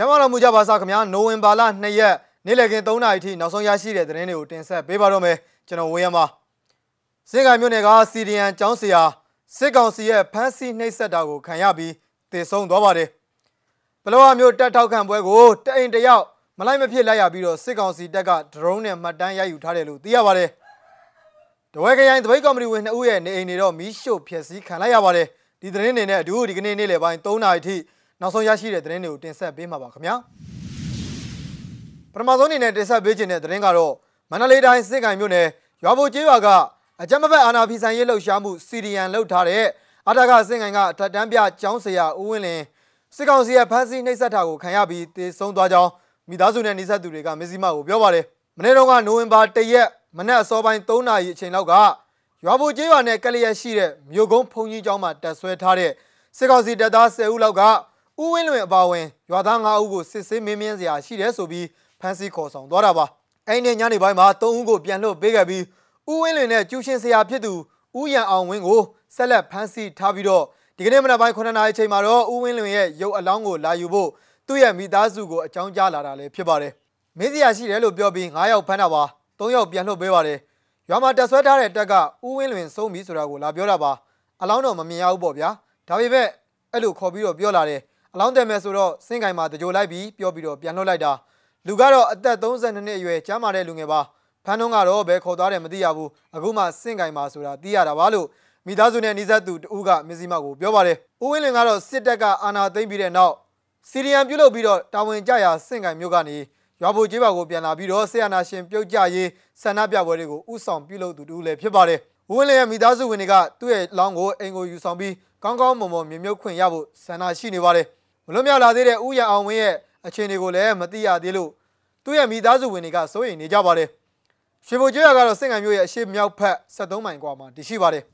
ကျမ်းမာတော်မူကြပါစားခင်ဗျာနိုဝင်ဘာလ2ရက်နေ့လည်ခင်း3နာရီထိနောက်ဆုံးရရှိတဲ့သတင်းတွေကိုတင်ဆက်ပေးပါတော့မယ်ကျွန်တော်ဝင်းရမစင်ကိုင်မြို့နယ်ကစီရီယန်ကျောင်းဆရာစစ်ကောင်စီရဲ့ဖမ်းဆီးနှိပ်စက်တာကိုခံရပြီးတည်ဆုံသွားပါတယ်ဘလောဝမျိုးတက်ထောက်ခံပွဲကိုတအိမ်တယောက်မလိုက်မဖြစ်လိုက်ရပြီးတော့စစ်ကောင်စီတပ်ကဒရုန်းနဲ့မှတ်တမ်းရိုက်ယူထားတယ်လို့သိရပါတယ်တဝဲခရိုင်တပိတ်ကော်မတီဝင်2ဦးရဲ့နေအိမ်တွေတော့မီးရှို့ဖျက်ဆီးခံလိုက်ရပါတယ်ဒီသတင်းတွေနဲ့အတူဒီကနေ့နေ့လယ်ပိုင်း3နာရီထိ နောက်ဆုံးရရှိတဲ့သတင်းတွေကိုတင်ဆက်ပေးမှာပါခင်ဗျာပထမဆုံးအနေနဲ့တင်ဆက်ပေးခြင်းတဲ့သတင်းကတော့မန္တလေးတိုင်းစစ်ကိုင်မြို့နယ်ရွာဘိုကျေးရွာကအကြမ်းမဖက်အာဏာဖီဆိုင်ရေးလှုပ်ရှားမှုစီရီယန်လှုပ်ထားတဲ့အထက်ကစစ်ကိုင်ကအထက်တန်းပြကျောင်းဆရာဦးဝင်းလင်းစစ်ကောင်စီရဲ့ဖမ်းဆီးနှိပ်စက်တာကိုခံရပြီးတေဆုံးသွားကြောင်းမိသားစုနဲ့နှိစက်သူတွေကမစ္စည်းမကိုပြောပါတယ်မနေ့တုန်းကနိုဝင်ဘာ1ရက်မနက်အစောပိုင်း3နာရီအချိန်လောက်ကရွာဘိုကျေးရွာနဲ့ကလျက်ရှိတဲ့မြို့ကုန်းဖုန်ကြီးကျောင်းမှာတက်ဆွဲထားတဲ့စစ်ကောင်စီတပ်သား10ဦးလောက်က ဦးဝင်းလွင်အပါဝင်ရွာသား9ဦးကိုစစ်ဆေးမင်းမြန်းစရာရှိတယ်ဆိုပြီးဖမ်းဆီးခေါ်ဆောင်သွားတာပါအဲ့ဒီညနေပိုင်းမှာ3ဦးကိုပြန်လွှတ်ပေးခဲ့ပြီးဦးဝင်းလွင်နဲ့ကျူရှင်ဆရာဖြစ်သူဦးရန်အောင်ဝင်းကိုဆက်လက်ဖမ်းဆီးထားပြီးတော့ဒီကနေ့မနက်ပိုင်း9နာရီချိန်မှာတော့ဦးဝင်းလွင်ရဲ့ရုပ်အလောင်းကိုလာယူဖို့သူ့ရဲ့မိသားစုကိုအကြောင်းကြားလာတာလည်းဖြစ်ပါတယ်မင်းစရာရှိတယ်လို့ပြောပြီး9ယောက်ဖမ်းတာပါ3ယောက်ပြန်လွှတ်ပေးပါတယ်ရွာမှာတက်ဆွဲထားတဲ့တက်ကဦးဝင်းလွင်ဆုံးပြီဆိုတာကိုလာပြောတာပါအလောင်းတော့မမြင်ရဘူးပေါ့ဗျာဒါပေမဲ့အဲ့လိုခေါ်ပြီးတော့ပြောလာတယ်အ လောင်းတယ်မယ်ဆိုတော့စင်ကင်မှာတကြိုလိုက်ပြီးပြောပြီးတော့ပြန်လွှတ်လိုက်တာလူကတော့အသက်32နှစ်အရွယ်ကျမ်းမာတဲ့လူငယ်ပါဖမ်းတော့ကတော့ဘယ်ခေါ်သွားတယ်မသိရဘူးအခုမှစင်ကင်မှာဆိုတာသိရတာပါလို့မိသားစုနဲ့နှိစက်သူတဦးကမစ္စည်းမကိုပြောပါတယ်ဦးဝင်းလင်ကတော့စစ်တပ်ကအာဏာသိမ်းပြီးတဲ့နောက်စီရီယံပြုတ်လုပ်ပြီးတော့တာဝန်ကျရာစင်ကင်မြို့ကနေရွာဘိုကျေးပါကိုပြန်လာပြီးတော့ဆေးရနာရှင်ပြုတ်ကြရေးဆန္ဒပြပွဲတွေကိုဥဆောင်ပြုလုပ်သူတူလည်းဖြစ်ပါတယ်ဦးဝင်းလင်ရဲ့မိသားစုဝင်တွေကသူ့ရဲ့လောင်းကိုအိမ်ကိုယူဆောင်ပြီးကောင်းကောင်းမွန်မွန်မြမြုပ်ခွင့်ရဖို့ဆန္ဒရှိနေပါတယ် မလွတ်မြောက်လာသေးတဲ့ဥယျာအောင်ဝင်းရဲ့အခြေအနေကိုလည်းမသိရသေးလို့သူ့ရဲ့မိသားစုဝင်တွေကစိုးရိမ်နေကြပါတယ်ရွှေဘိုကျွရကတော့စစ်ငံမျိုးရဲ့အရှိမြောက်ဖက်73မိုင်ကွာမှာတည်ရှိပါတယ်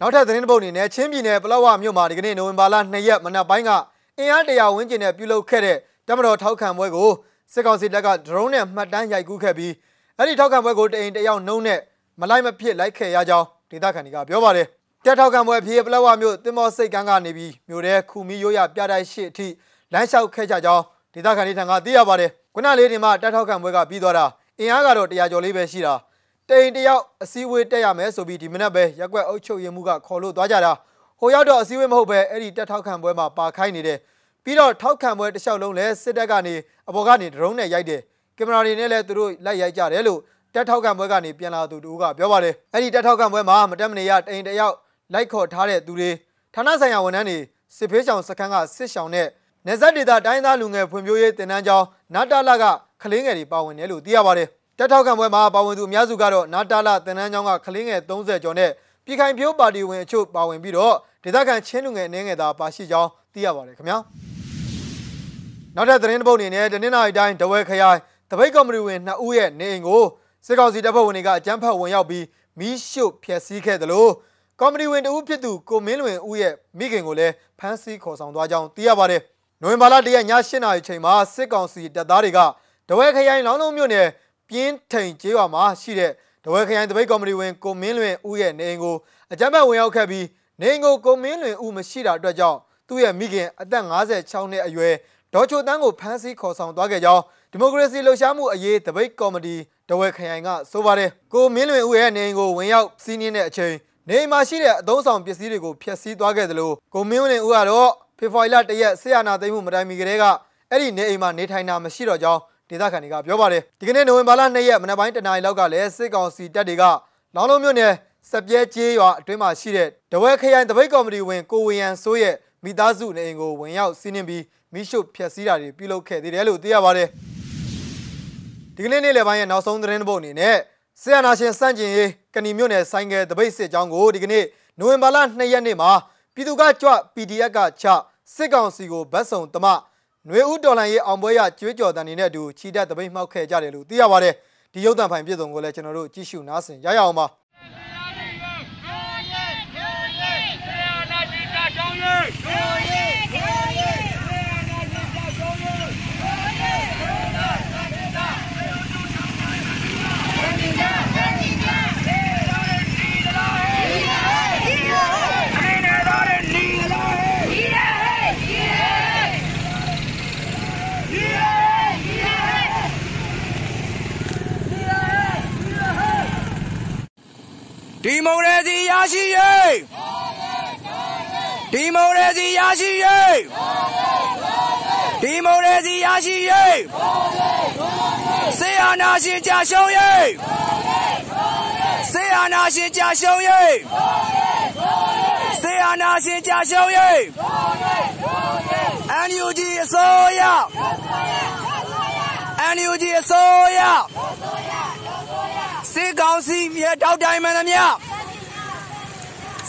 နောက်ထပ်သတင်းတစ်ပုဒ်အနေနဲ့ချင်းပြည်နယ်ပလောဝမြို့မှာဒီကနေ့နိုဝင်ဘာလ2ရက်မနက်ပိုင်းကအင်အားတရာဝန်းကျင်နဲ့ပြုလုပ်ခဲ့တဲ့တမတော်ထောက်ခံပွဲကိုစစ်ကောင်စီတပ်ကဒရုန်းနဲ့မှတ်တမ်းရိုက်ကူးခဲ့ပြီးအဲ့ဒီထောက်ခံပွဲကိုတအိမ်တယောက်နှုံးနဲ့မလိုက်မဖြစ်လိုက်ခဲ့ရကြောင်းဒေသခံတွေကပြောပါတယ် တက်ထောက်ခံပွဲဖြစ်ပလောဝမြို့တင်မောစိတ်ကန်းကနေပြီးမြို့ထဲခူမီရိုးရပြတိုက်ရှိအထိလမ်းလျှောက်ခဲ့ကြကြောင်းဒေသခံတွေထံကသိရပါတယ်ခုနလေးဒီမှာတက်ထောက်ခံပွဲကပြီးသွားတာအင်အားကတော့100ကျော်လေးပဲရှိတာတိန်တယောက်အစည်းအဝေးတက်ရမယ်ဆိုပြီးဒီမနက်ပဲရက်ွက်အုပ်ချုပ်ရေးမှုကခေါ်လို့သွားကြတာဟိုရောက်တော့အစည်းအဝေးမဟုတ်ပဲအဲ့ဒီတက်ထောက်ခံပွဲမှာပါခိုင်းနေတဲ့ပြီးတော့ထောက်ခံပွဲတစ်လျှောက်လုံးလဲစစ်တပ်ကနေအပေါ်ကနေဒရုန်းနဲ့ရိုက်တယ်ကင်မရာတွေနဲ့လည်းသူတို့လိုက်ရိုက်ကြတယ်လို့တက်ထောက်ခံပွဲကနေပြန်လာသူတို့ကပြောပါတယ်အဲ့ဒီတက်ထောက်ခံပွဲမှာမတက်မနေရတိန်တယောက် လိုက်ခေါ်ထားတဲ့သူတွေဌာနဆိုင်ရာဝန်ထမ်းတွေစစ်ဖေးဆောင်စခန်းကစစ်ဆောင်နဲ့နေဆက်ဒေတာတိုင်းသားလူငယ်ဖွံ့ဖြိုးရေးတင်နန်းကျောင်းနာတာလာကကလေးငယ်တွေပါဝင်တယ်လို့သိရပါတယ်တက်ထောက်ခံပွဲမှာပါဝင်သူအများစုကတော့နာတာလာတင်နန်းကျောင်းကကလေးငယ်30ကျော်နဲ့ပြည်ခိုင်ဖြိုးပါတီဝင်အချို့ပါဝင်ပြီးတော့ဒေသခံချင်းလူငယ်အနေငယ်သာပါရှိကြောင်းသိရပါတယ်ခင်ဗျာနောက်ထပ်သတင်းတစ်ပုဒ်အနေနဲ့တနင်္လာရီတိုင်းတဝဲခရိုင်တပိတ်ကော်မတီဝင်2ဦးရဲ့နေအိမ်ကိုစစ်ကောင်စီတပ်ဖွဲ့ဝင်တွေကအကြမ်းဖက်ဝင်ရောက်ပြီးမီးရှို့ဖျက်ဆီးခဲ့တယ်လို့ ကော်မတီဝင်တဦးဖြစ်သူကိုမင်းလွင်ဦးရဲ့မိခင်ကိုလည်းဖမ်းဆီးခေါ်ဆောင်သွားကြောင်းသိရပါတယ်။နိုဝင်ဘာလ၁ရက်ည၈နာရီချိန်မှာစစ်ကောင်စီတပ်သားတွေကတဝဲခရိုင်လောင်းလုံးမြို့နယ်ပြင်းထိန်ကျေးရွာမှာရှိတဲ့တဝဲခရိုင်တပိတ်ကော်မတီဝင်ကိုမင်းလွင်ဦးရဲ့နေအိမ်ကိုအကြမ်းဖက်ဝင်ရောက်ခဲ့ပြီးနေအိမ်ကိုကိုမင်းလွင်ဦးမရှိတာအတွက်ကြောင့်သူ့ရဲ့မိခင်အသက်56နှစ်အရွယ်ဒေါ်ချိုတန်းကိုဖမ်းဆီးခေါ်ဆောင်သွားခဲ့ကြောင်းဒီမိုကရေစီလှုပ်ရှားမှုအရေးတပိတ်ကော်မတီတဝဲခရိုင်ကဆိုပါတယ်ကိုမင်းလွင်ဦးရဲ့နေအိမ်ကိုဝင်ရောက်စီးနင်းတဲ့အချိန် နေအိမ်မှာရှိတဲ့အသုံးဆောင်ပစ္စည်းတွေကိုဖျက်ဆီးသွားခဲ့တယ်လို့ကိုမင်းလွင်ဦးကတော့ဖေဖော်ဝါရီလ၁ရက်ဆေးရနာသိမ်းမှုမတိုင်မီကတည်းကအဲ့ဒီနေအိမ်မှာနေထိုင်တာမရှိတော့ကြောင်းဒေသခံတွေကပြောပါတယ်ဒီကနေ့နိုဝင်ဘာလ2ရက်မနက်ပိုင်းတနာရီလောက်ကလည်းစစ်ကောင်စီတပ်တွေကလောင်းလုံးမြို့နယ်စပြဲကျေးရွာအတွင်းမှာရှိတဲ့တဝဲခရိုင်တပိတ်ကော်မတီဝင်ကိုဝေယံစိုးရဲ့မိသားစုနေအိမ်ကိုဝင်ရောက်စီးနင်းပြီးမိရှုဖျက်ဆီးတာတွေပြုလုပ်ခဲ့သေးတယ်လို့သိရပါတယ်ဒီကနေ့နေ့လယ်ပိုင်းရဲ့နောက်ဆုံးသတင်းတစ်ပုဒ်အနေနဲ့ ဆရာနာရှင်စန့်ကျင်ရေးကဏီမြို့နယ်ဆိုင်ကယ်တပိတ်စစ်ကြောင်းကိုဒီကနေ့နိုဝင်ဘာလ2ရက်နေ့မှာပြည်သူ့ကကြွ PDF ကချစစ်ကောင်စီကိုဗတ်ဆောင်တမနွေဦးတော်လှန်ရေးအောင်ပွဲရကျွေးကြော်တန်နေတဲ့အတူချီတက်တပိတ်မှောက်ခဲ့ကြတယ်လို့သိရပါတယ်ဒီရုပ်သံဖိုင်ပြည်စုံကိုလည်းကျွန်တော်တို့ကြည့်ရှုနားဆင်ရရအောင်ပါဆရာနာရှင်ကချောင်းရေး ဒီမိုကရေစီရရှိရေးဒီမိုကရေစီရရှိရေးစေအာနာရှင်ကြရှုံးရေးစေအာနာရှင်ကြရှုံးရေးစေအာနာရှင်ကြရှုံးရေး NUG အစိုးရ NUG အစိုးရစေကောင်စီရဲ့တောက်တိုင်မှန်သမျှ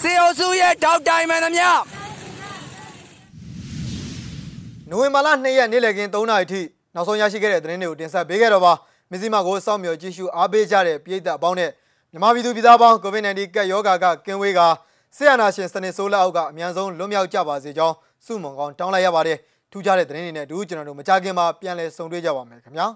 စေအုပ်စုရဲ့တောက်တိုင်မှန်သမျှနိုဝင်ဘာလ2ရက်နေ့လည်ခင်း3နာရီထိနောက်ဆုံးရရှိခဲ့တဲ့သတင်းတွေကိုတင်ဆက်ပေးခဲ့တော့ပါမစ္စည်းမကိုစောင့်မျှော်ကြည့်ရှုအားပေးကြတဲ့ပြည်သက်အပေါင်းနဲ့မြန်မာပြည်သူပြည်သားပေါင်း COVID-19 ကပ်ရောဂါကကင်းဝေးကဆရာနာရှင်စနစ်ဆိုးလက်အောက်ကအမြန်ဆုံးလွတ်မြောက်ကြပါစေကြောင်းဆုမွန်ကောင်းတောင်းလိုက်ရပါတယ်ထူးခြားတဲ့သတင်းတွေနဲ့အတူကျွန်တော်တို့မကြခင်မှာပြန်လည်ဆုံတွေ့ကြပါမယ်ခင်ဗျာ